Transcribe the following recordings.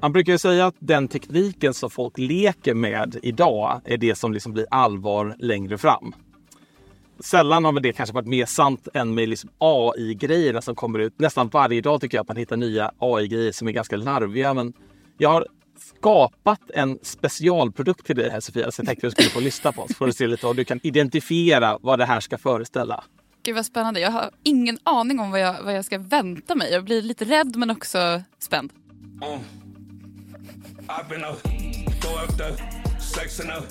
Man brukar ju säga att den tekniken som folk leker med idag är det som liksom blir allvar längre fram. Sällan har väl det kanske varit mer sant än med liksom AI-grejerna som kommer ut. Nästan varje dag tycker jag att man hittar nya AI-grejer som är ganska larviga. Men jag har skapat en specialprodukt till dig här Sofia, så jag tänkte att du skulle få lyssna på oss. För att se lite om du kan identifiera vad det här ska föreställa. Gud vad spännande. Jag har ingen aning om vad jag, vad jag ska vänta mig. Jag blir lite rädd men också spänd. Mm. I've been out, go after sex and out.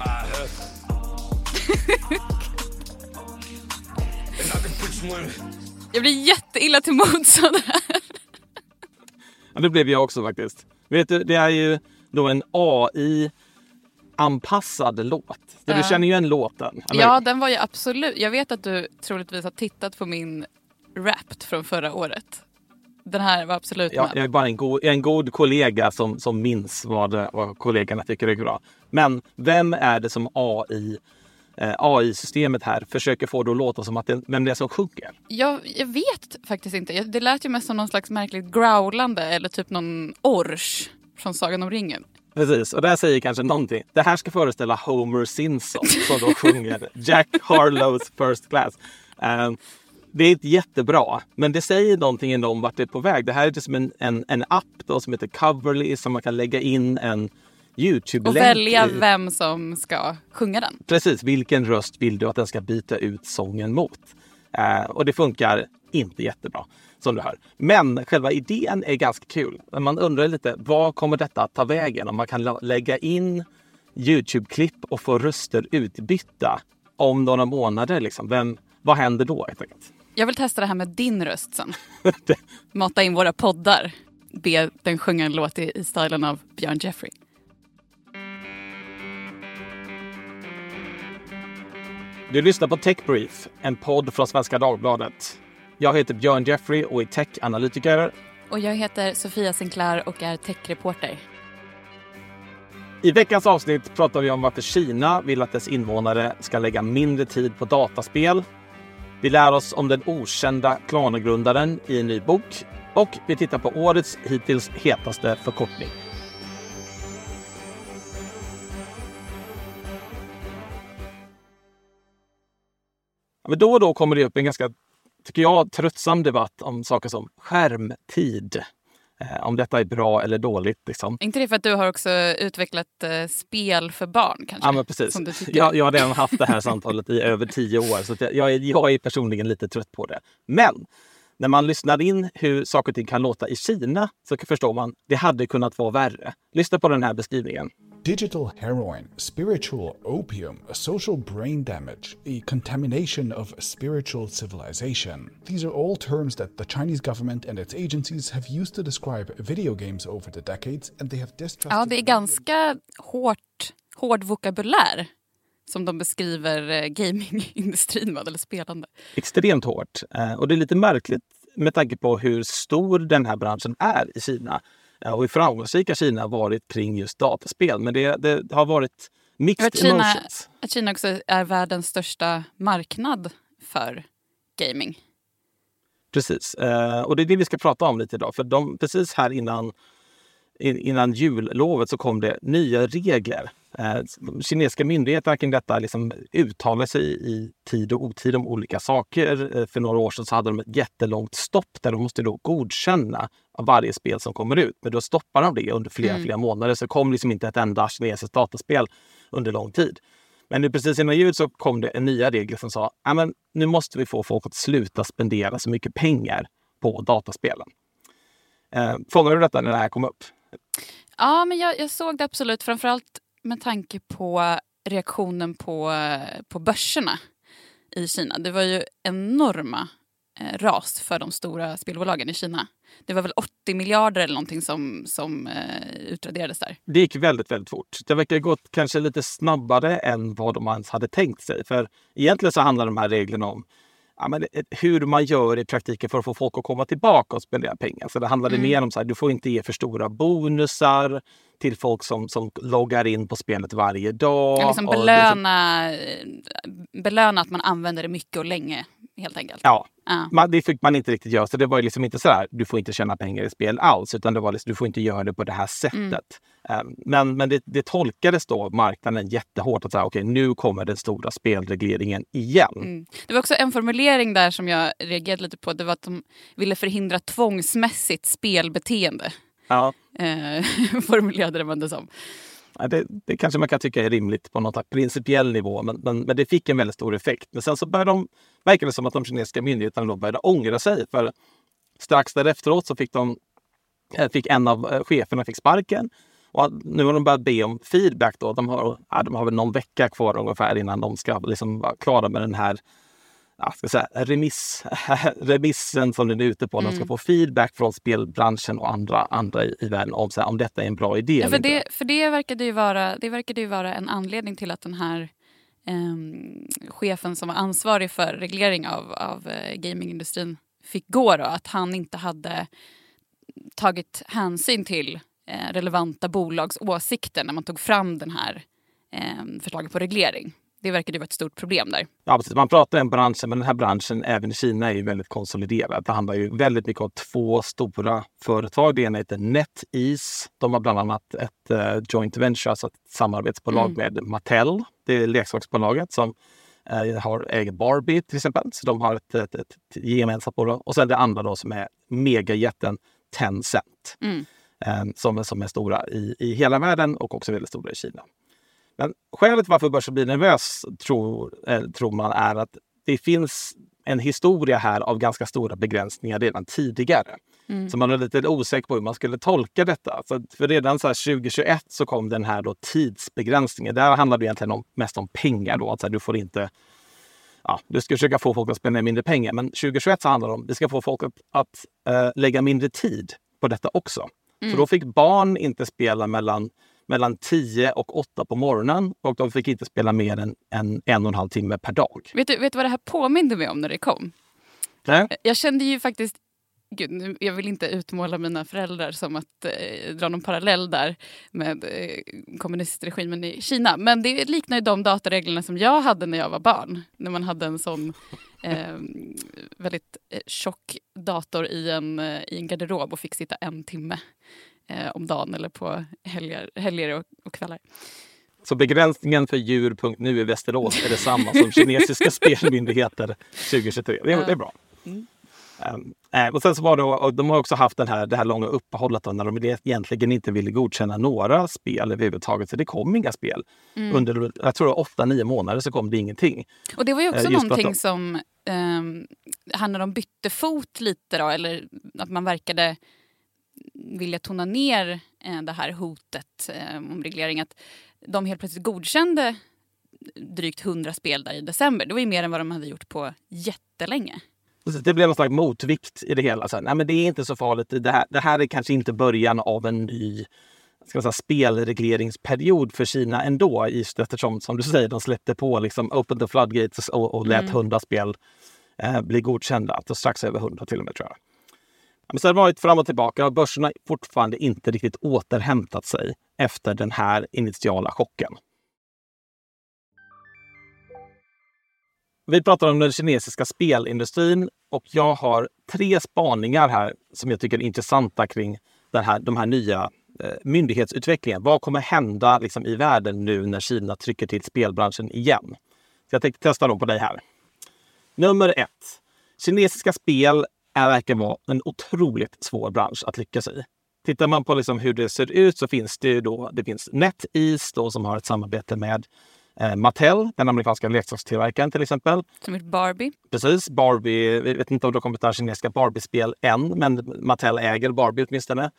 I have. jag blir jätteilla till mods av det här. Ja, det blev jag också faktiskt. Vet du, det är ju då en AI anpassad låt. Så du känner ju igen låten? Eller? Ja, den var ju absolut. Jag vet att du troligtvis har tittat på min Wrapped från förra året. Den här var absolut ja, Jag är bara en god, en god kollega som, som minns vad, vad kollegorna tycker är bra. Men vem är det som AI eh, AI-systemet här försöker få det att låta som att det, vem det är som sjunger? Jag, jag vet faktiskt inte. Det lät ju mest som någon slags märkligt growlande eller typ någon ors från Sagan om ringen. Precis, och det här säger kanske någonting. Det här ska föreställa Homer Simpson som då sjunger Jack Harlows First Class. Um, det är inte jättebra, men det säger någonting ändå om vart det är på väg. Det här är som liksom en, en, en app då som heter Coverly som man kan lägga in en Youtube-länk. Och välja vem som ska sjunga den. Precis, vilken röst vill du att den ska byta ut sången mot? Uh, och det funkar inte jättebra som du hör. Men själva idén är ganska kul. Man undrar lite, vad kommer detta att ta vägen? Om man kan lägga in Youtube-klipp och få röster utbytta om några månader. Liksom. Vem, vad händer då? Helt enkelt? Jag vill testa det här med din röst sen. Mata in våra poddar. Be den sjunga en låt i, i stilen av Björn Jeffrey. Du lyssnar på Tech Brief, en podd från Svenska Dagbladet. Jag heter Björn Jeffrey och är tech-analytiker. Och jag heter Sofia Sinclair och är techreporter. I veckans avsnitt pratar vi om varför Kina vill att dess invånare ska lägga mindre tid på dataspel. Vi lär oss om den okända klangrundaren i en ny bok och vi tittar på årets hittills hetaste förkortning. Men då och då kommer det upp en ganska tycker jag, tröttsam debatt om saker som skärmtid. Eh, om detta är bra eller dåligt. Liksom. inte det för att du har också utvecklat eh, spel för barn? kanske? Ja, men precis. Jag, jag har redan haft det här samtalet i över tio år så jag, jag, är, jag är personligen lite trött på det. Men när man lyssnar in hur saker och ting kan låta i Kina så förstår man att det hade kunnat vara värre. Lyssna på den här beskrivningen. Digital heroin, spiritual opium, social brain damage, a contamination of spiritual civilization. These are all terms that the Chinese government and its agencies have used to describe video games over the decades and they have distrusted... Ja, det är ganska hårt, hård vokabulär som de beskriver eh, gamingindustrin med, eller spelande. Extremt hårt. Eh, och det är lite märkligt med tanke på hur stor den här branschen är i Kina och hur framgångsrika Kina varit kring just dataspel. Men det, det har varit mixed att Kina, emotions. Att Kina också är världens största marknad för gaming. Precis, eh, och det är det vi ska prata om lite idag. För de, precis här innan, innan jullovet så kom det nya regler. Eh, kinesiska myndigheter kring detta liksom uttalar sig i tid och otid om olika saker. Eh, för några år sedan så hade de ett jättelångt stopp där de måste då godkänna varje spel som kommer ut. Men då stoppar de det under flera, mm. flera månader. Så kom liksom inte ett enda kinesiskt dataspel under lång tid. Men nu precis innan jul så kom det en nya regel som sa att nu måste vi få folk att sluta spendera så mycket pengar på dataspelen. Eh, fångade du detta när det här kom upp? Ja, men jag, jag såg det absolut. Framförallt med tanke på reaktionen på, på börserna i Kina. Det var ju enorma eh, ras för de stora spelbolagen i Kina. Det var väl 80 miljarder eller någonting som, som eh, utraderades där. Det gick väldigt, väldigt fort. Det verkar ha gått kanske lite snabbare än vad de ens hade tänkt sig. För egentligen så handlar de här reglerna om ja, men hur man gör i praktiken för att få folk att komma tillbaka och spendera pengar. Så det handlade mm. mer om att du får inte ge för stora bonusar till folk som, som loggar in på spelet varje dag. Ja, liksom belöna, det, belöna att man använder det mycket och länge helt enkelt. Ja, Ja. man, det fick man inte riktigt göra. Så det var liksom inte så här, du får inte tjäna pengar i spel alls, utan det var liksom, du får inte göra det på det här sättet. Eh, Men, men det, det tolkades då marknaden jättehårt att okej, nu kommer den stora spelregleringen igen. Mm. Det var också en formulering där som jag reagerade lite på. Det var att de ville förhindra tvångsmässigt spelbeteende. Ja. Eh, formulerade man det som. Det, det kanske man kan tycka är rimligt på någon principiell nivå, men, men, men det fick en väldigt stor effekt. Men sen så började de, verkar det som att de kinesiska myndigheterna då började ångra sig. För strax därefteråt så fick, de, eh, fick en av eh, cheferna fick sparken. Och nu har de börjat be om feedback. Då. De, har, ja, de har väl någon vecka kvar ungefär innan de ska liksom vara klara med den här ja, ska säga, remiss, remissen som den är ute på. De ska få feedback från spelbranschen och andra, andra i, i världen om, så här, om detta är en bra idé. Ja, för, det, för det, verkade ju vara, det verkade ju vara en anledning till att den här ehm, chefen som var ansvarig för reglering av, av eh, gamingindustrin fick gå. Då, att han inte hade tagit hänsyn till eh, relevanta bolags åsikter när man tog fram den här eh, förslaget på reglering. Det verkade ju vara ett stort problem där. Ja, precis. Man pratar om branschen, men den här branschen även i Kina är ju väldigt konsoliderad. Det handlar ju väldigt mycket om två stora företag. Det ena heter NetEase. De har bland annat ett eh, joint venture, alltså ett samarbetsbolag med Mattel. Det är leksaksbolaget som eh, har äger Barbie till exempel. Så de har ett, ett, ett gemensamt bolag. Och sen det andra då som är megajätten Tencent. Mm. eh, som, som är stora i, i hela världen och också väldigt stora i Kina. Men skälet varför börsen blir nervös tror, eh, tror man är att det finns en historia här av ganska stora begränsningar redan tidigare. Så man är lite osäker på hur man skulle tolka detta. Så för redan så här 2021 så kom den här då tidsbegränsningen. Där handlar det egentligen om, mest om pengar. Då. Att här, du får inte ja, du ska försöka få folk att spendera mindre pengar. Men 2021 så handlar det om att vi ska få folk att, att eh, lägga mindre tid på detta också. Så då fick barn inte spela mellan, mellan 10 och 8 på morgonen och de fick inte spela mer än en, en och en halv timme per dag. Vet du, vet du vad det här påminde mig om när det kom? Nej? Jag kände ju faktiskt Gud, jag vill inte utmåla mina föräldrar som att eh, dra någon parallell där med eh, kommunistregimen i Kina. Men det liknar ju de datareglerna som jag hade när jag var barn. När man hade en sån eh, väldigt eh, tjock dator i en, eh, i en garderob och fick sitta en timme eh, om dagen eller på helger, helger och, och kvällar. Så begränsningen för djur.nu i Västerås är detsamma som kinesiska spelmyndigheter 2023. Det det är bra. Um, eh, och sen så var det, och de har också haft den här, det här långa uppehållet då, när de egentligen inte ville godkänna några spel överhuvudtaget. Så det kom inga spel. Under, jag tror åtta, nio månader så kom det ingenting. Och det var ju också Eh, just någonting som, um, han när de bytte fot lite då, eller att man verkade vilja tona ner eh, det här hotet eh, om reglering. Att de helt plötsligt godkände drygt 100 spel där i december. Det var ju mer än vad de hade gjort på jättelänge. Det blev någon slags motvikt i det hela. Så nej, men det är inte så farligt. Det här, det här är kanske inte början av en ny ska säga, spelregleringsperiod för Kina ändå. Just eftersom, som du säger, de släppte på liksom open the floodgates och, och lät 100 spel eh, bli godkända. Strax över 100 till och med tror jag. Men så har det varit fram och tillbaka och börserna har fortfarande inte riktigt återhämtat sig efter den här initiala chocken. Vi pratar om den kinesiska spelindustrin och jag har tre spaningar här som jag tycker är intressanta kring den här, de här nya eh, myndighetsutvecklingen. Vad kommer hända liksom, i världen nu när Kina trycker till spelbranschen igen? Så jag tänkte testa dem på dig här. Nummer ett. Kinesiska spel är, verkar vara en otroligt svår bransch att lyckas i. Tittar man på liksom hur det ser ut så finns det ju då, det finns NetEase då, som har ett samarbete med eh, Mattel, den amerikanska leksakstillverkaren till exempel. Som gjort Barbie. Precis, Barbie, vi vet inte om det har kommit några kinesiska Barbie-spel än, men Mattel äger Barbie åtminstone.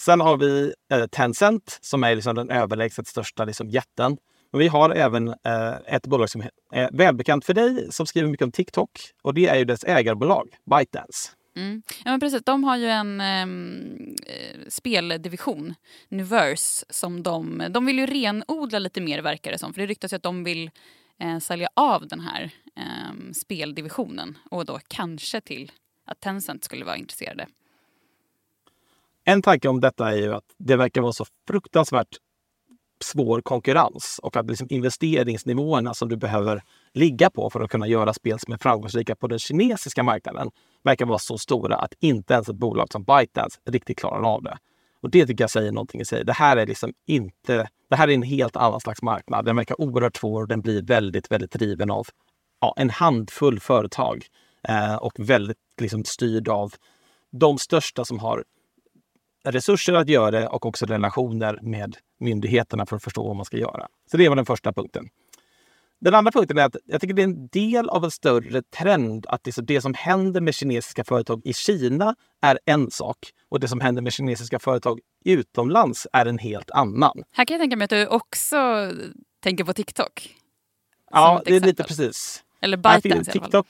Sen har vi eh, Tencent som är liksom den överlägset största liksom, jätten. Men vi har även eh, ett bolag som är välbekant för dig som skriver mycket om TikTok och det är ju dess ägarbolag ByteDance. Mm. Ja, men precis. De har ju en ehm, eh, speldivision, Nuverse, som de, de vill ju renodla lite mer verkar det som. För det ryktas ju att de vill eh, sälja av den här ehm, speldivisionen och då kanske till att Tencent skulle vara intresserade. En tanke om detta är ju att det verkar vara så fruktansvärt svår konkurrens och att liksom investeringsnivåerna som du behöver ligga på för att kunna göra spel som är framgångsrika på den kinesiska marknaden verkar vara så stora att inte ens ett bolag som ByteDance riktigt klarar av det. Och det tycker jag säger någonting i sig. Det här är liksom inte... Det här är en helt annan slags marknad. Den verkar oerhört svår och den blir väldigt, väldigt driven av ja, en handfull företag eh, och väldigt liksom, styrd av de största som har resurser att göra det och också relationer med myndigheterna för att förstå vad man ska göra. Så det var den första punkten. Den andra punkten är att jag tycker det är en del av en större trend att det, som händer med kinesiska företag i Kina är en sak och det som händer med kinesiska företag utomlands är en helt annan. Här kan jag tänka mig att du också tänker på TikTok. Ja, det är lite precis. Eller ByteDance i alla fall.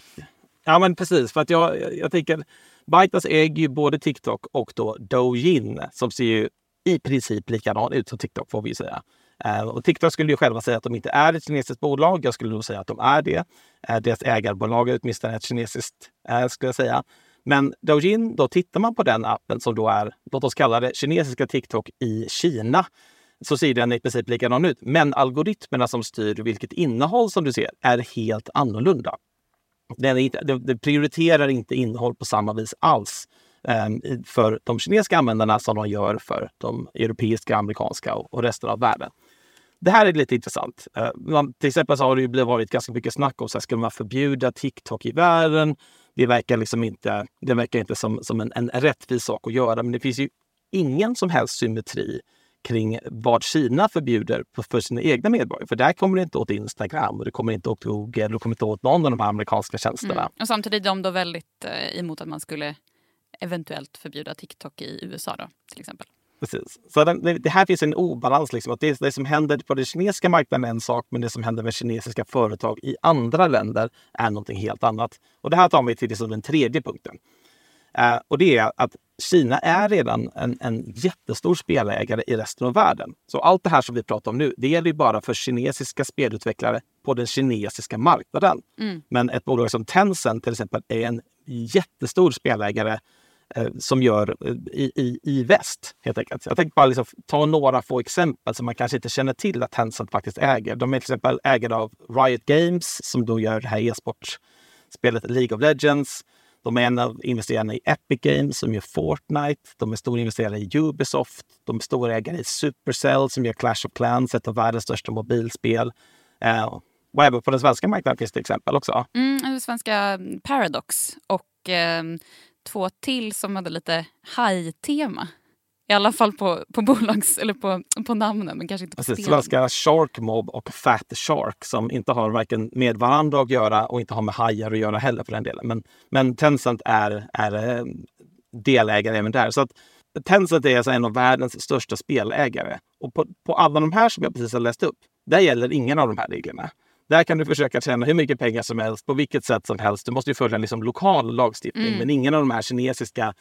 Ja, men precis. För att jag, jag, jag tänker, ByteDance äger ju både TikTok och då Douyin som ser ju i princip likadan ut som TikTok får vi ju säga. Eh, och TikTok skulle ju själva säga att de inte är ett kinesiskt bolag. Jag skulle nog säga att de är det. Eh, deras ägarbolag är åtminstone ett kinesiskt, eh, skulle jag säga. Men Douyin, då tittar man på den appen som då är, låt oss kalla det kinesiska TikTok i Kina, så ser den i princip likadan ut. Men algoritmerna som styr vilket innehåll som du ser är helt annorlunda. Den, inte, den prioriterar inte innehåll på samma vis alls ehm, för de kinesiska användarna som de gör för de europeiska, amerikanska och resten av världen. Det här är lite intressant. Eh, till exempel så har det ju varit ganska mycket snack om så här, ska man förbjuda TikTok i världen? Det verkar liksom inte, det verkar inte som, som en, en rättvis sak att göra, men det finns ju ingen som helst symmetri kring vad Kina förbjuder för sina egna medborgare. För där kommer det inte åt Instagram och det kommer inte åt Google och det kommer inte åt någon av de här amerikanska tjänsterna. Mm. Och samtidigt är de då väldigt eh, emot att man skulle eventuellt förbjuda TikTok i USA då, till exempel. Precis. Så det, det, här finns en obalans. Liksom, att det, det som händer på den kinesiska marknaden är en sak, men det som händer med kinesiska företag i andra länder är någonting helt annat. Och det här tar mig till liksom den tredje punkten. Uh, och det är att Kina är redan en, en jättestor spelägare i resten av världen. Så allt det här som vi pratar om nu, det gäller ju bara för kinesiska spelutvecklare på den kinesiska marknaden. Mm. Men ett bolag som Tencent till exempel är en jättestor spelägare Eh, som gör eh, i, i, i väst. Helt enkelt. Jag tänkte bara liksom ta några få exempel som man kanske inte känner till att Tencent faktiskt äger. De är till exempel ägare av Riot Games som då gör det här e-sportspelet League of Legends. De är en av investerarna i Epic Games som gör Fortnite. De är stora investerare i Ubisoft. De är stora ägare i Supercell som gör Clash of Clans, ett av världens största mobilspel. Eh, och även på den svenska marknaden finns det exempel också. Mm, den svenska eh, Paradox och eh, två till som hade lite high-tema. I alla fall på, på bolags eller på, på namnen men kanske inte på alltså, spelen. Svenska Shark Mob och Fat Shark som inte har varken med varandra att göra och inte har med hajar att göra heller för den delen. Men, men Tencent är, är eh, delägare även där. Så att Tencent är alltså en av världens största spelägare. Och på, på alla de här som jag precis har läst upp, där gäller ingen av de här reglerna. Där kan du försöka tjäna hur mycket pengar som helst på vilket sätt som helst. Du måste ju följa en liksom lokal lagstiftning. Mm. Men ingen av de här kinesiska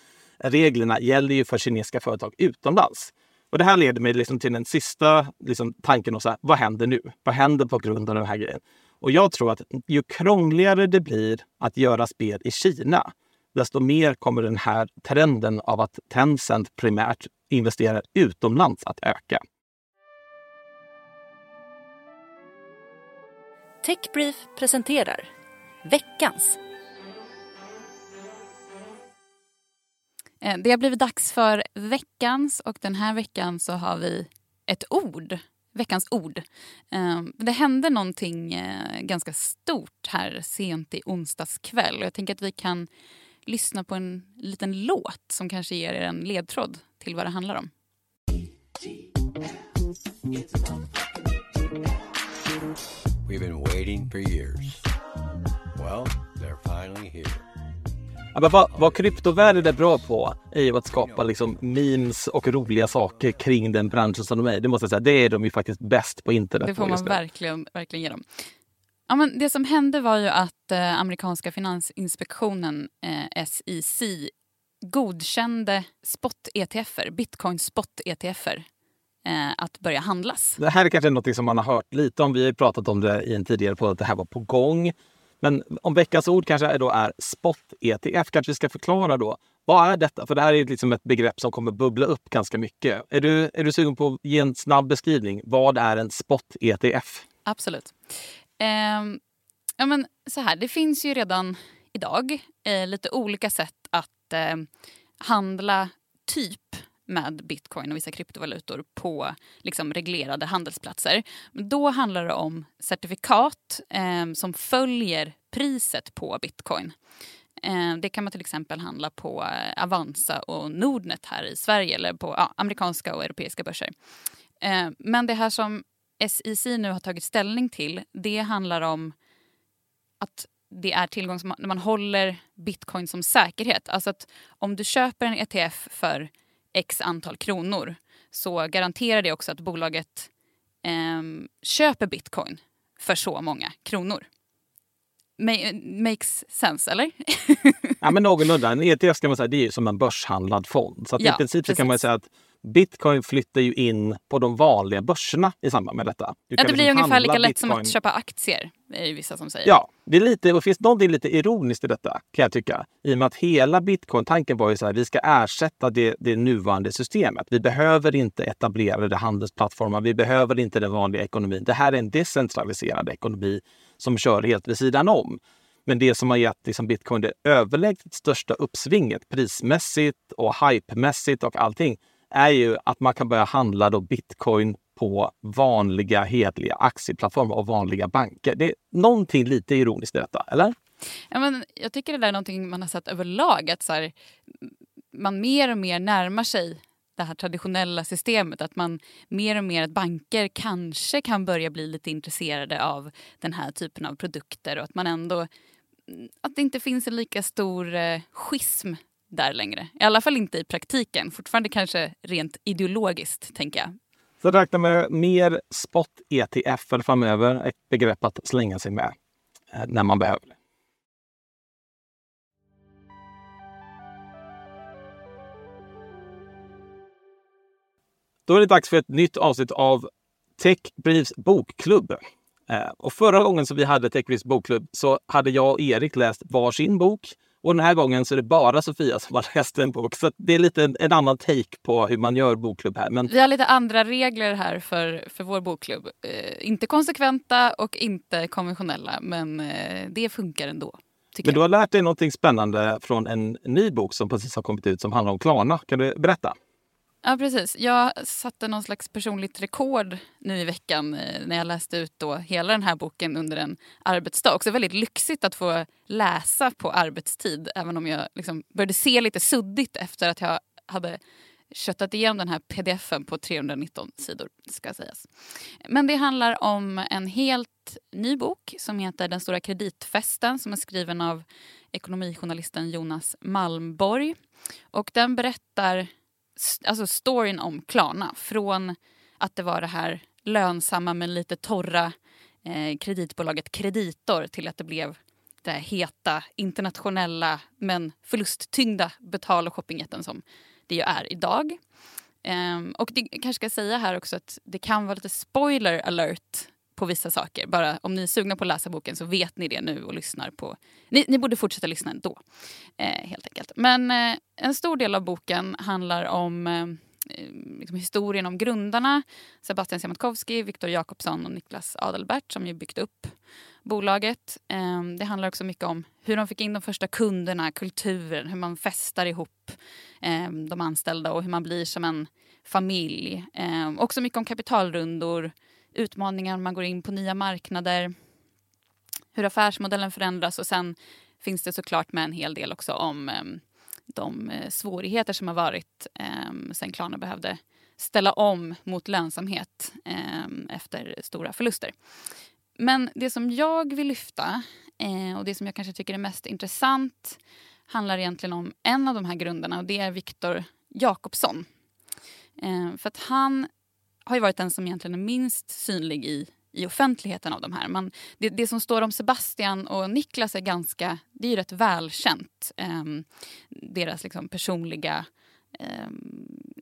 reglerna gäller ju för kinesiska företag utomlands. Och det här leder mig liksom till den sista liksom, tanken. Och så här, vad händer nu? Vad händer på grund av den här grejen? Och jag tror att ju krångligare det blir att göra spel i Kina, desto mer kommer den här trenden av att Tencent primärt investerar utomlands att öka. Techbrief presenterar veckans. Eh, det har blivit dags för veckans och den här veckan så har vi ett ord. Veckans ord. Eh, det hände någonting eh, ganska stort här sent i onsdags kväll. Jag tänker att vi kan lyssna på en liten låt som kanske ger er en ledtråd till vad det handlar om. We've been waiting for years. Well, they're finally here. Men vad, vad kryptovärlden är bra på är ju att skapa liksom memes och roliga saker kring den branschen som de är Det måste jag säga, det är de ju faktiskt bäst på internet. Det får man verkligen, verkligen ge dem. Ja, men det som hände var ju att eh, amerikanska finansinspektionen eh, SEC godkände spot-ETFer, bitcoin spot-ETFer eh, att börja handlas. Det här är kanske något som man har hört lite om. Vi har pratat om det i en tidigare podd att det här var på gång. Men om veckans ord kanske då är spot-ETF, kanske vi ska förklara då. Vad är detta? För det här är liksom ett begrepp som kommer bubbla upp ganska mycket. Är du, är du sugen på att ge en snabb beskrivning? Vad är en spot-ETF? Absolut. Eh, ja, men så här, det finns ju redan idag eh, lite olika sätt att eh, handla typ med bitcoin och vissa kryptovalutor på liksom, reglerade handelsplatser. Då handlar det om certifikat eh, som följer priset på bitcoin. Eh, det kan man till exempel handla på eh, Avanza och Nordnet här i Sverige eller på ja, amerikanska och europeiska börser. Eh, men det här som SEC nu har tagit ställning till det handlar om att det är tillgång som man, man håller bitcoin som säkerhet. Alltså att om du köper en ETF för x antal kronor så garanterar det också att bolaget eh, köper bitcoin för så många kronor. makes sense, eller? ja, men någorlunda. En ETF ska man säga, det är ju som en börshandlad fond. Så ja, i princip kan man säga att bitcoin flyttar ju in på de vanliga börserna i samband med detta. Du ja, det blir liksom ungefär lika lätt som bitcoin. att köpa aktier, är ju vissa som säger. Ja, det, är lite, och det finns någonting lite ironiskt i detta kan jag tycka. I och med att hela bitcoin-tanken var ju så här, vi ska ersätta det, det nuvarande systemet. Vi behöver inte etablerade handelsplattformar, vi behöver inte den vanliga ekonomin. Det här är en decentraliserad ekonomi som kör helt vid sidan om. Men det som har gett liksom bitcoin det överlägset största uppsvinget prismässigt och hypemässigt och allting är ju att man kan börja handla då bitcoin på vanliga hedliga aktieplattformar och vanliga banker. Det är någonting lite ironiskt i detta, eller? Ja, men jag tycker det där är någonting man har sett överlag. Att så här, man mer och mer närmar sig det här traditionella systemet. Att man mer och mer att banker kanske kan börja bli lite intresserade av den här typen av produkter och att man ändå att det inte finns en lika stor eh, schism där längre. I alla fall inte i praktiken. Fortfarande kanske rent ideologiskt, tänker jag. Så räkna med mer spot-ETF framöver, ett begrepp att slänga sig med eh, när man behöver det. Då är det dags för ett nytt avsnitt av Techbriefs bokklubb. Eh, och förra gången som vi hade Techbriefs bokklubb så hade jag och Erik läst varsin bok. Och den här gången så är det bara Sofia som har läst en bok. Så det är lite en, en annan take på hur man gör bokklubb här. Men Vi har lite andra regler här för, för vår bokklubb. Eh, inte konsekventa och inte konventionella, men eh, det funkar ändå. Men du har lärt dig någonting spännande från en ny bok som precis har kommit ut som handlar om Klarna. Kan du berätta? Ja, precis. Jag satte någon slags personligt rekord nu i veckan eh, när jag läste ut då hela den här boken under en arbetsdag. Också väldigt lyxigt att få läsa på arbetstid, även om jag liksom började se lite suddigt efter att jag hade köttat igenom den här pdfen på 319 sidor, ska sägas. Men det handlar om en helt ny bok som heter Den stora kreditfesten som är skriven av ekonomijournalisten Jonas Malmborg. Och den berättar alltså storyn om Klarna. Från att det var det här lönsamma men lite torra eh, kreditbolaget Kreditor till att det blev det här heta internationella men förlusttyngda betal och shoppingjätten som det ju är idag. Um, och det kanske ska säga här också att det kan vara lite spoiler alert på vissa saker. Bara om ni är sugna på att läsa boken så vet ni det nu och lyssnar på... Ni, ni borde fortsätta lyssna ändå, eh, helt enkelt. Men eh, en stor del av boken handlar om eh, eh liksom historien om grundarna. Sebastian Siemiatkowski, Viktor Jakobsson och Niklas Adelbert som ju byggt upp bolaget. Eh, det handlar också mycket om hur de fick in de första kunderna, kulturen, hur man festar ihop eh, de anställda och hur man blir som en familj. Eh, också mycket om kapitalrundor, utmaningar man går in på nya marknader, hur affärsmodellen förändras och sen finns det såklart med en hel del också om ehm, de eh, svårigheter som har varit ehm, sen Klarna behövde ställa om mot lönsamhet ehm, efter stora förluster. Men det som jag vill lyfta eh, och det som jag kanske tycker är mest intressant handlar egentligen om en av de här grunderna och det är Viktor Jakobsson. Eh, för att han har ju varit den som egentligen är minst synlig i, i offentligheten av de här. Man, det, det som står om Sebastian och Niklas är ganska, det är ju rätt välkänt. Eh, deras liksom personliga, eh,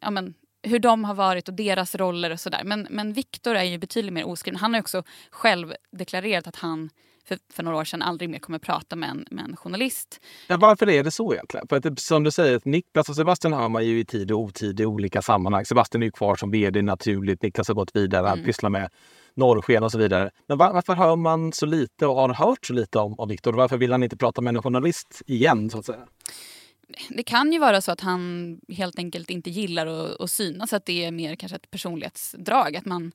ja men hur de har varit och deras roller och sådär. Men, men Viktor är ju betydligt mer oskriven. Han har också själv deklarerat att han för, för några år sedan aldrig mer kommer prata med en, med en journalist. Ja, varför är det så egentligen? För att det, som du säger, Niklas och Sebastian hör man ju i tid och otid i olika sammanhang. Sebastian är ju kvar som vd naturligt. Niklas har gått vidare, Mm. pysslar med norrsken och så vidare. Men var, varför hör man så lite och har hört så lite om, om Viktor? Varför vill han inte prata med en journalist igen så att säga? Det kan ju vara så att han helt enkelt inte gillar att, att synas, att det är mer kanske ett personlighetsdrag. Att man,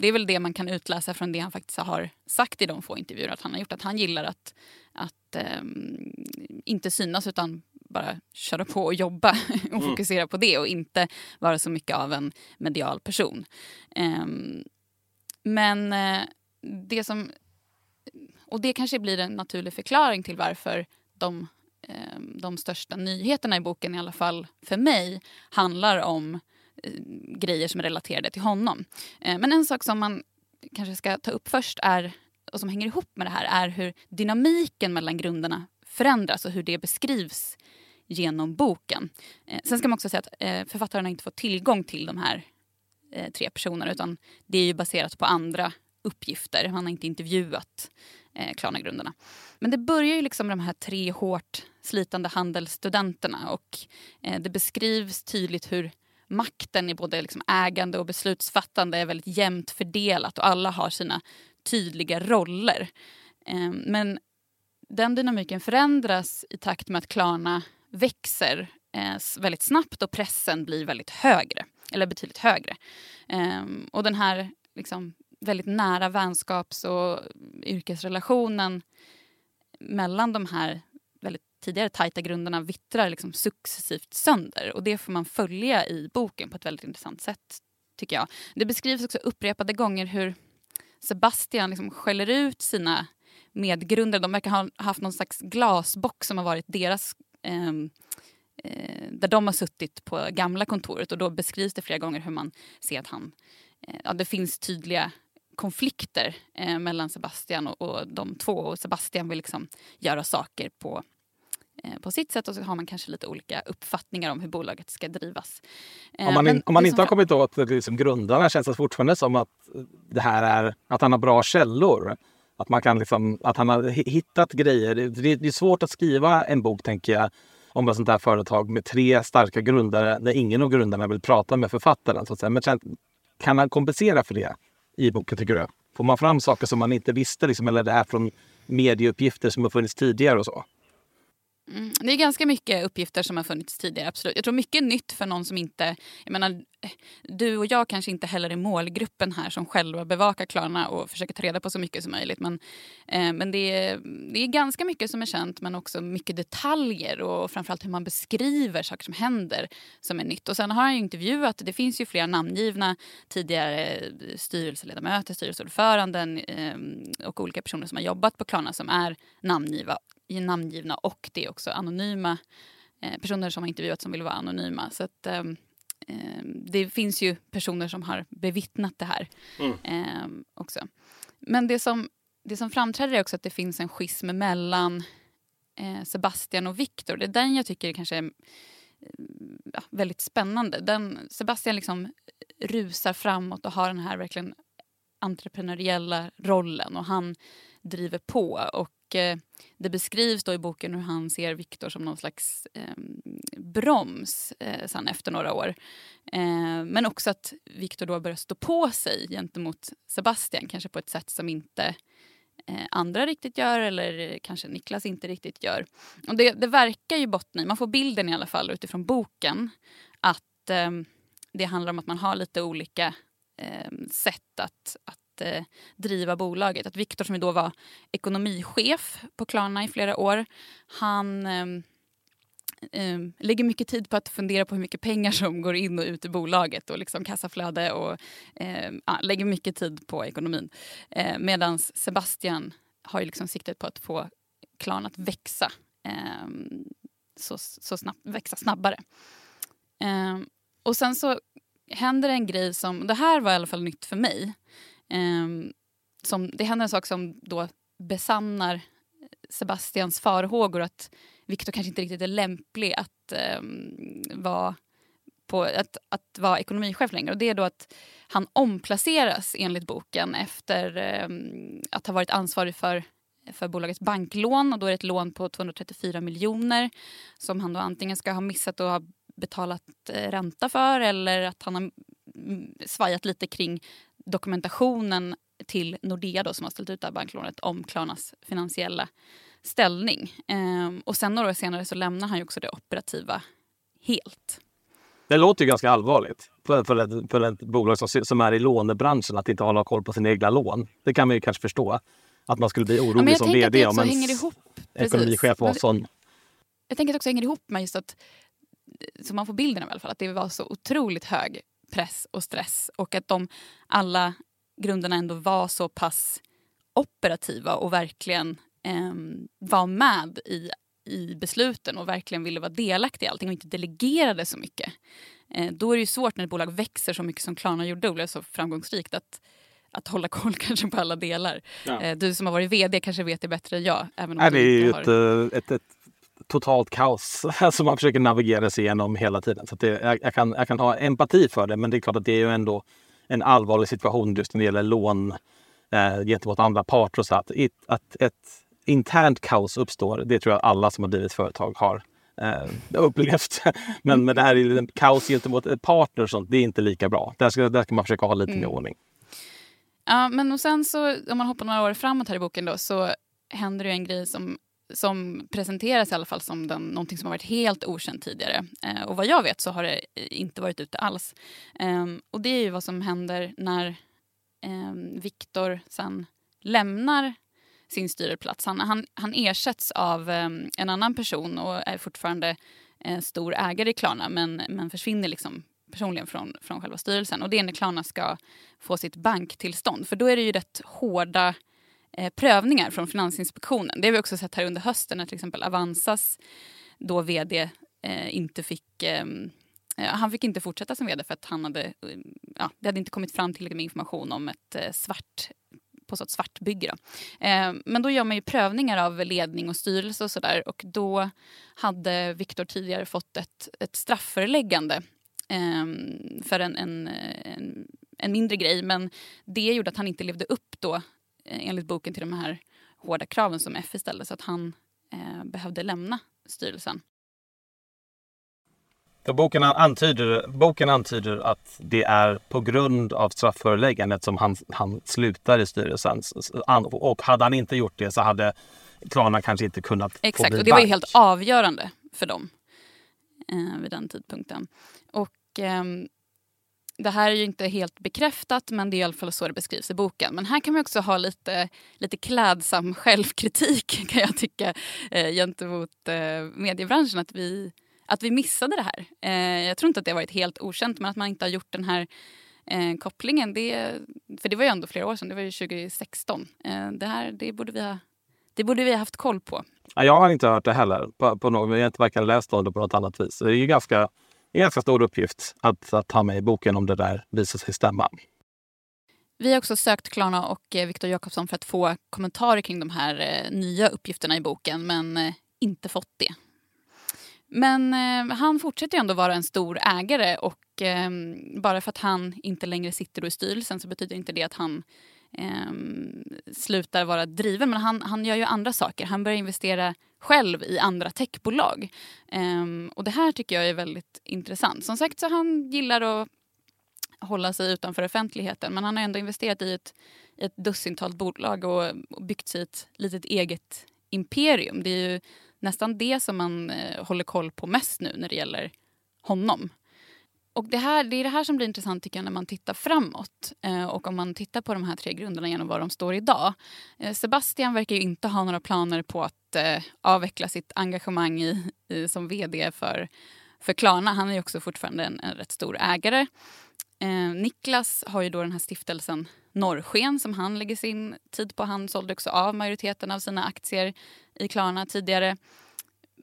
det är väl det man kan utläsa från det han faktiskt har sagt i de få intervjuer att han har gjort. Att han gillar att, att ehm, inte synas utan bara köra på och jobba och fokusera på det och inte vara så mycket av en medial person. Ehm, men eh, det som... Och det kanske blir en naturlig förklaring till varför de eh, de största nyheterna i boken, i alla fall för mig, handlar om grejer som är relaterade till honom. Eh, men en sak som man kanske ska ta upp först är, och som hänger ihop med det här är hur dynamiken mellan grunderna förändras och hur det beskrivs genom boken. Eh, sen ska man också säga att eh, författaren har inte fått tillgång till de här tre personerna utan det är ju baserat på andra uppgifter. Han har inte intervjuat eh, Klarna-grundarna. Men det börjar ju liksom med de här tre hårt slitande handelsstudenterna och eh, det beskrivs tydligt hur makten i både liksom ägande och beslutsfattande är väldigt jämnt fördelat och alla har sina tydliga roller. Eh, men den dynamiken förändras i takt med att Klarna växer eh, väldigt snabbt och pressen blir väldigt högre, eller betydligt högre. Eh, och den här liksom, väldigt nära vänskaps och yrkesrelationen mellan de här tidigare tajta grunderna vittrar liksom successivt sönder. Och det får man följa i boken på ett väldigt intressant sätt, tycker jag. Det beskrivs också upprepade gånger hur Sebastian liksom skäller ut sina medgrundare. De verkar ha haft någon slags glasbox som har varit deras ehm, eh, där de har suttit på gamla kontoret och då beskrivs det flera gånger hur man ser att han, eh, ja, det finns tydliga konflikter eh, mellan Sebastian och, och de två och Sebastian vill liksom göra saker på, på sitt sätt och så har man kanske lite olika uppfattningar om hur bolaget ska drivas. Eh, Om man, in, om man inte har kommit åt liksom grundarna känns det fortfarande som att det här är att han har bra källor. Att, man kan liksom, att han har hi- hittat grejer. Det, det är svårt att skriva en bok, tänker jag, om ett sånt här företag med tre starka grundare där ingen av grundarna vill prata med författaren. Så att säga. Men kan han kompensera för det i boken, tycker du? Får man fram saker som man inte visste, liksom, eller det är från medieuppgifter som har funnits tidigare och så? Mm, det är ganska mycket uppgifter som har funnits tidigare. absolut. Jag tror mycket är nytt för någon som inte... Jag menar, du och jag kanske inte heller är målgruppen här som själva bevakar Klarna och försöker ta reda på så mycket som möjligt. Men, eh, men det, är, det är ganska mycket som är känt men också mycket detaljer och framförallt hur man beskriver saker som händer som är nytt. Och sen har han intervjuat, det finns ju flera namngivna tidigare styrelseledamöter, styrelseordföranden eh, och olika personer som har jobbat på Klarna som är namngiva, namngivna och det är också anonyma eh, personer som har intervjuat som vill vara anonyma. Så att, ehm, ehm, det finns ju personer som har bevittnat det här ehm, också. Men det som, det som framträder är också att det finns en schism mellan eh, Sebastian och Viktor. Det är den jag tycker kanske är ja, väldigt spännande. Den, Sebastian liksom rusar framåt och har den här verkligen entreprenöriella rollen och han driver på. Och eh, Det beskrivs då i boken hur han ser Viktor som någon slags eh, broms eh, sen efter några år. Eh, men också att Viktor då börjar stå på sig gentemot Sebastian, kanske på ett sätt som inte eh, andra riktigt gör eller eh, kanske Niklas inte riktigt gör. Och det, det verkar ju bottna i, man får bilden i alla fall utifrån boken, att eh, det handlar om att man har lite olika eh, sätt att, att eh, driva bolaget. Att Viktor som då var ekonomichef på Klarna i flera år, han eh, eh, lägger mycket tid på att fundera på hur mycket pengar som går in och ut i bolaget och liksom kassaflöde och eh, ja, lägger mycket tid på ekonomin. Eh, Medan Sebastian har ju liksom siktet på att få Klarna att växa eh, så, så snabbt, växa snabbare. Eh, och sen så händer en grej som, det här var i alla fall nytt för mig. Eh, som, det händer en sak som då besannar Sebastians farhågor att Viktor kanske inte riktigt är lämplig att, eh, vara, på, att, att vara ekonomichef längre. Och det är då att han omplaceras enligt boken efter eh, att ha varit ansvarig för för bolagets banklån och då är det ett lån på 234 miljoner som han då antingen ska ha missat och ha betalat eh, ränta för eller att han har svajat lite kring dokumentationen till Nordea då, som har ställt ut det här banklånet om Klarnas finansiella ställning. Ehm, och sen några år senare så lämnar han ju också det operativa helt. Det låter ju ganska allvarligt för, för, ett, för ett bolag som, som är i lånebranschen att inte ha koll på sina egna lån. Det kan man ju kanske förstå. Att man skulle bli orolig ja, som vd om en ekonomichef var sån. Jag tänker att det också hänger ihop med just att, så man får bilden av i alla fall, att det var så otroligt hög press och stress och att de alla grunderna ändå var så pass operativa och verkligen eh, var med i, i besluten och verkligen ville vara delaktiga i allting och inte delegerade så mycket. Eh, då är det ju svårt när ett bolag växer så mycket som Klarna gjorde och blev så framgångsrikt att, att hålla koll kanske på alla delar. Ja. Eh, du som har varit vd kanske vet det bättre än jag. Även om Nej, det är ju har... ett, eh, ett, ett, totalt kaos som man försöker navigera sig igenom hela tiden. Så det, jag, jag, kan, jag kan ha empati för det, men det är klart att det är ju ändå en allvarlig situation just när det gäller lån eh, gentemot andra parter. Så att, ett, att ett internt kaos uppstår, det tror jag alla som har drivit företag har eh, upplevt. men, men det här är kaos gentemot partner och sånt, det är inte lika bra. Där ska, där ska man försöka ha lite mm. mer ordning. Ja, men och sen så om man hoppar några år framåt här i boken då så händer det en grej som som presenteras i alla fall som den, någonting som har varit helt okänt tidigare. Eh, och vad jag vet så har det eh, inte varit ute alls. Eh, och det är ju vad som händer när eh, Viktor sen lämnar sin styrelseplats. Han, han, han ersätts av ehm, en annan person och är fortfarande eh, stor ägare i Klarna men, men försvinner liksom personligen från, från själva styrelsen. Och det är när Klarna ska få sitt banktillstånd. För då är det ju rätt hårda eh, prövningar från Finansinspektionen. Det har vi också sett här under hösten när till exempel Avanzas då vd eh, inte fick eh, eh, han fick inte fortsätta som vd för att han hade, eh, ja, det hade inte kommit fram tillräckligt med information om ett eh, svart på så svartbygge. Då. Eh, men då gör man ju prövningar av ledning och styrelse och sådär och då hade Viktor tidigare fått ett, ett straffföreläggande eh, för en, en, en, en, mindre grej men det gjorde att han inte levde upp då enligt boken till de här hårda kraven som FI ställde så att han eh, behövde lämna styrelsen. Så boken, antyder, boken antyder att det är på grund av straffföreläggandet som han, han slutar i styrelsen. Och hade han inte gjort det så hade Klarna kanske inte kunnat Exakt, och det var helt avgörande för dem eh, vid den tidpunkten. Och eh, det här är ju inte helt bekräftat men det är i alla fall så det beskrivs i boken. Men här kan man också ha lite, lite klädsam självkritik kan jag tycka eh, gentemot eh, mediebranschen. Att vi, att vi missade det här. Eh, jag tror inte att det har varit helt okänt men att man inte har gjort den här eh, kopplingen. Det, för det var ju ändå flera år sedan, det var ju 2016. Eh, det här det borde vi ha det borde vi ha haft koll på. Jag har inte hört det heller. På, på någon, jag har inte varken läst om det på något annat vis. Det är ju ganska en ganska stor uppgift att, att ta med i boken om det där visar sig stämma. Vi har också sökt Klarna och eh, Viktor Jakobsson för att få kommentarer kring de här eh, nya uppgifterna i boken men eh, inte fått det. Men eh, han fortsätter ändå vara en stor ägare och eh, bara för att han inte längre sitter i styrelsen så betyder inte det att han eh, slutar vara driven. Men han, han gör ju andra saker. Han börjar investera själv i andra techbolag. Eh, och det här tycker jag är väldigt intressant. Som sagt så han gillar att hålla sig utanför offentligheten men han har ändå investerat i ett, ett dussintal bolag och, och byggt sig ett litet eget imperium. Det är ju nästan det som man eh, håller koll på mest nu när det gäller honom. Och det, här, det är det här som blir intressant tycker jag när man tittar framåt eh, och om man tittar på de här tre grunderna genom var de står idag. Eh, Sebastian verkar ju inte ha några planer på att eh, avveckla sitt engagemang i, i, som vd för, för Klarna. Han är ju också fortfarande en, en rätt stor ägare. Eh, Niklas har ju då den här stiftelsen Norrsken som han lägger sin tid på. Han sålde också av majoriteten av sina aktier i Klarna tidigare.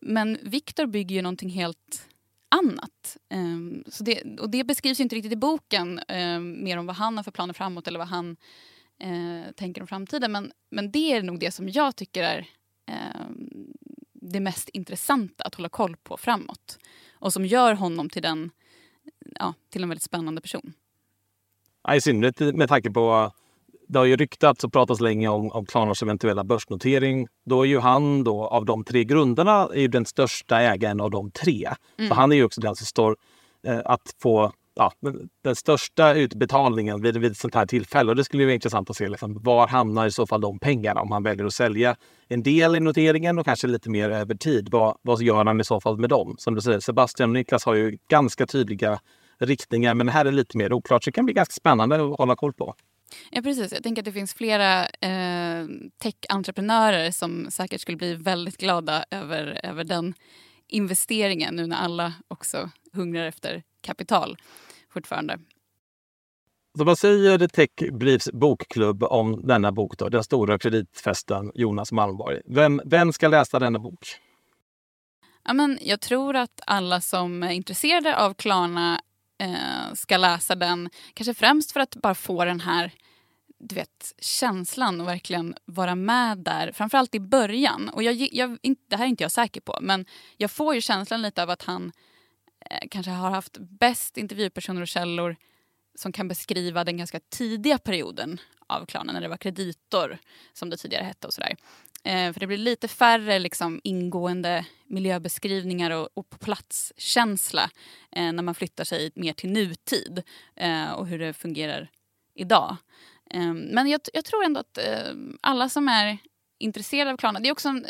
Men Viktor bygger ju någonting helt annat. Um, så det, och det beskrivs inte riktigt i boken, um, mer om vad han har för planer framåt eller vad han uh, tänker om framtiden. Men, men det är nog det som jag tycker är um, det mest intressanta att hålla koll på framåt. Och som gör honom till, den, ja, till en väldigt spännande person. I synnerhet med tanke på det har ju ryktats och pratats länge om, om Klarnas eventuella börsnotering. Då är ju han då av de tre grundarna är den största ägaren av de tre. Mm. Så han är ju också den som står eh, att få ja, den största utbetalningen vid, vid ett sånt här tillfälle. Och det skulle vara intressant att se liksom, var hamnar i så fall de pengarna om han väljer att sälja en del i noteringen och kanske lite mer över tid. Vad, vad gör han i så fall med dem? Som du säger, Sebastian och Niklas har ju ganska tydliga riktningar, men det här är lite mer oklart. Så det kan bli ganska spännande att hålla koll på. Ja, precis. Jag tänker att det finns flera eh, tech-entreprenörer som säkert skulle bli väldigt glada över, över den investeringen nu när alla också hungrar efter kapital fortfarande. Så vad säger Tech Briefs bokklubb om denna bok, då? Den stora kreditfesten Jonas Malmborg. Vem, vem ska läsa denna bok? Ja, men jag tror att alla som är intresserade av Klarna eh, ska läsa den. Kanske främst för att bara få den här du vet, känslan och verkligen vara med där. Framförallt i början. Och jag, jag, det här är inte jag säker på, men jag får ju känslan lite av att han eh, kanske har haft bäst intervjupersoner och källor som kan beskriva den ganska tidiga perioden av Klanen. när det var kreditor, som det tidigare hette. och sådär. Eh, för det blir lite färre liksom, ingående miljöbeskrivningar och, och på plats-känsla eh, när man flyttar sig mer till nutid eh, och hur det fungerar idag. Eh, men jag, jag, tror ändå att eh, alla som är intresserade av Klarna, det är också en,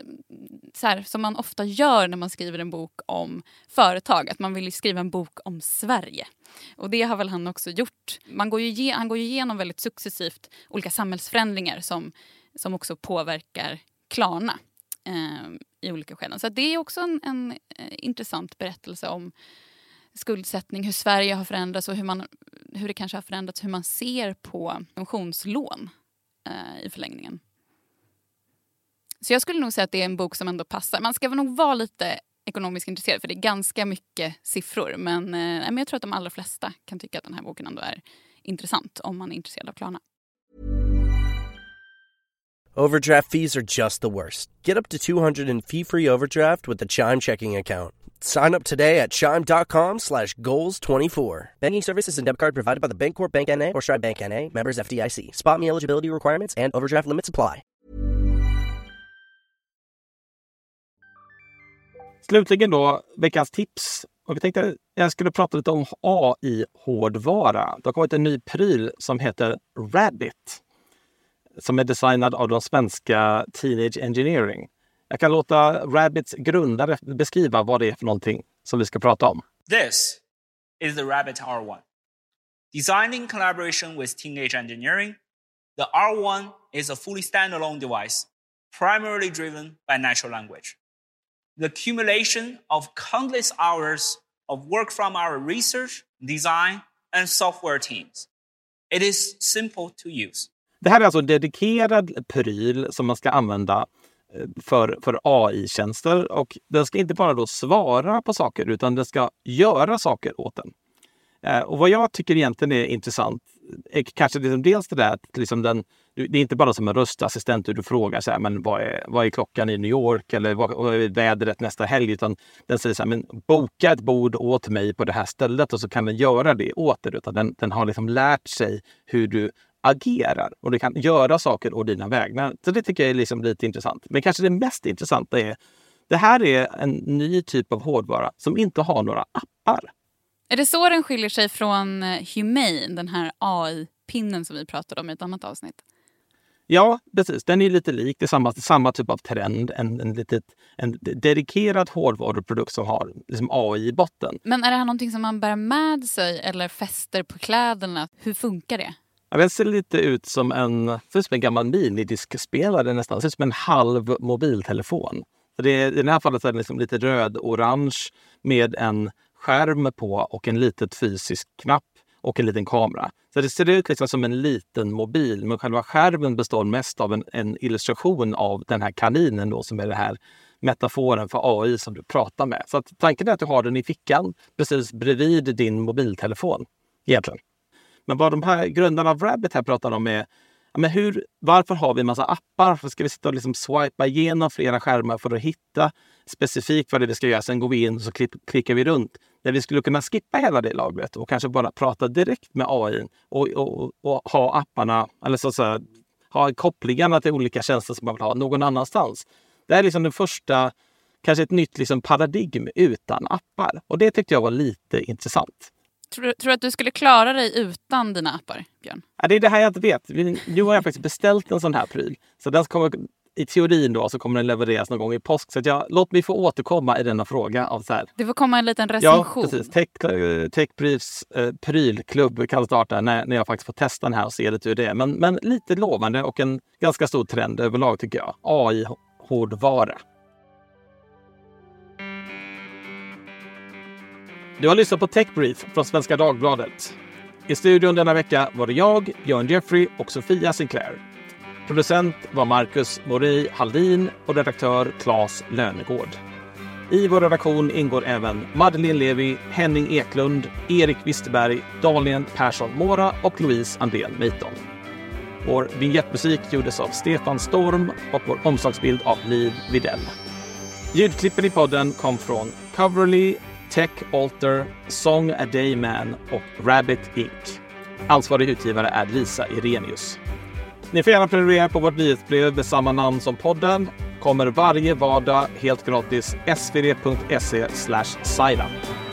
så här, som man ofta gör när man skriver en bok om företag, att man vill skriva en bok om Sverige. Och det har väl han också gjort. Man går ju, han går ju igenom väldigt successivt olika samhällsförändringar som, som också påverkar Klarna eh, i olika skeden. Så det är också en, en eh, intressant berättelse om skuldsättning, hur Sverige har förändrats och hur, man, hur det kanske har förändrats hur man ser på pensionslån eh, i förlängningen. Så jag skulle nog säga att det är en bok som ändå passar. Man ska nog vara lite ekonomiskt intresserad för det är ganska mycket siffror. Men, eh, men jag tror att de allra flesta kan tycka att den här boken ändå är intressant om man är intresserad av Klarna. Overdraft fees are just the worst. Get up to 200 in fee-free overdraft with the Chime checking account. Sign up today at chime.com slash goals24. Banking services and debit card provided by the Bancorp Bank N.A. or Stride Bank N.A. Members FDIC. Spot me eligibility requirements and overdraft limits apply. Slutligen då, veckans tips. Och vi tänkte jag skulle prata lite om AI-hårdvara. Det har kommit en ny pryl som heter Rabbit. Som är designad av de svenska Teenage Engineering. Jag kan låta Rabbits grundare beskriva vad det är för någonting som vi ska prata om. This is the Rabbit R1. Designed in collaboration with Teenage Engineering, the R1 is a fully standalone device, primarily driven by natural language. The accumulation of countless hours of work from our research, design, and software teams. It is simple to use. Det här är alltså en dedikerad pryl som man ska använda eh, för, för AI-tjänster och den ska inte bara då svara på saker utan den ska göra saker åt den. Eh, och vad jag tycker egentligen är intressant eh, är kanske liksom dels det där att liksom den, det är inte bara som en röstassistent du frågar så här, men vad, är, vad är klockan i New York eller vad, vad är vädret nästa helg? Utan den säger så här, men boka ett bord åt mig på det här stället och så kan den göra det åt dig. Utan den, den har liksom lärt sig hur du agerar och du kan göra saker å dina vägnar. Så det tycker jag är liksom lite intressant. Men kanske det mest intressanta är det här är en ny typ av hårdvara som inte har några appar. Är det så den skiljer sig från eh, Humane, den här AI-pinnen som vi pratade om i ett annat avsnitt? Ja, precis. Den är lite lik. Det är samma, samma typ av trend. En, en, litet, en dedikerad hårdvaruprodukt som har liksom AI i botten. Men är det här någonting som man bär med sig eller fäster på kläderna? Hur funkar det? Den ser lite ut som en, ser ut som en gammal minidiskspelare nästan. Ser ut som en halv mobiltelefon. Så det är, I det här fallet är den liksom lite röd-orange med en skärm på och en litet fysisk knapp och en liten kamera. Så det ser ut liksom som en liten mobil, men själva skärmen består mest av en, en illustration av den här kaninen då, som är den här metaforen för AI som du pratar med. Så att tanken är att du har den i fickan precis bredvid din mobiltelefon egentligen. Men vad de här grundarna av Rabbit här pratar om är men hur, varför har vi en massa appar? Varför ska vi sitta och liksom swipa igenom flera skärmar för att hitta specifikt vad det är vi ska göra? Sen går vi in och så klickar vi runt. där vi skulle kunna skippa hela det lagret och kanske bara prata direkt med AI och, och, och ha apparna, eller så att säga, ha kopplingarna till olika tjänster som man vill ha någon annanstans. Det är liksom den första, kanske ett nytt liksom paradigm utan appar. Och det tyckte jag var lite intressant. Tror du, tror du att du skulle klara dig utan dina appar, Björn? Ja, det är det här jag inte vet. Nu har jag faktiskt beställt en sån här pryl. Så den kommer, i teorin då, så kommer den levereras någon gång i påsk. Så jag, låt mig få återkomma i denna fråga. Av så här. Det får komma en liten recension. Ja, precis. Tech, Techbriefs eh, prylklubb kan starta när, när jag faktiskt får testa den här och se lite hur det är. Men, men lite lovande och en ganska stor trend överlag tycker jag. AI-hårdvara. Du har lyssnat på Techbrief från Svenska Dagbladet. I studion denna vecka var det jag, Björn Jeffrey och Sofia Sinclair. Producent var Marcus Mori Haldin och redaktör Claes Lönegård. I vår redaktion ingår även Madeleine Levi, Henning Eklund, Erik Wisterberg, Daniel Persson Mora och Louise Andrén Meiton. Vår vignettmusik gjordes av Stefan Storm och vår omslagsbild av Liv Videll. Ljudklippen i podden kom från Coverly, Tech Alter, Song A Day Man och Rabbit Inc. Ansvarig utgivare är Lisa Irenius. Ni får gärna prenumerera på vårt nyhetsbrev med samma namn som podden. Kommer varje vardag helt gratis. svd.se signup.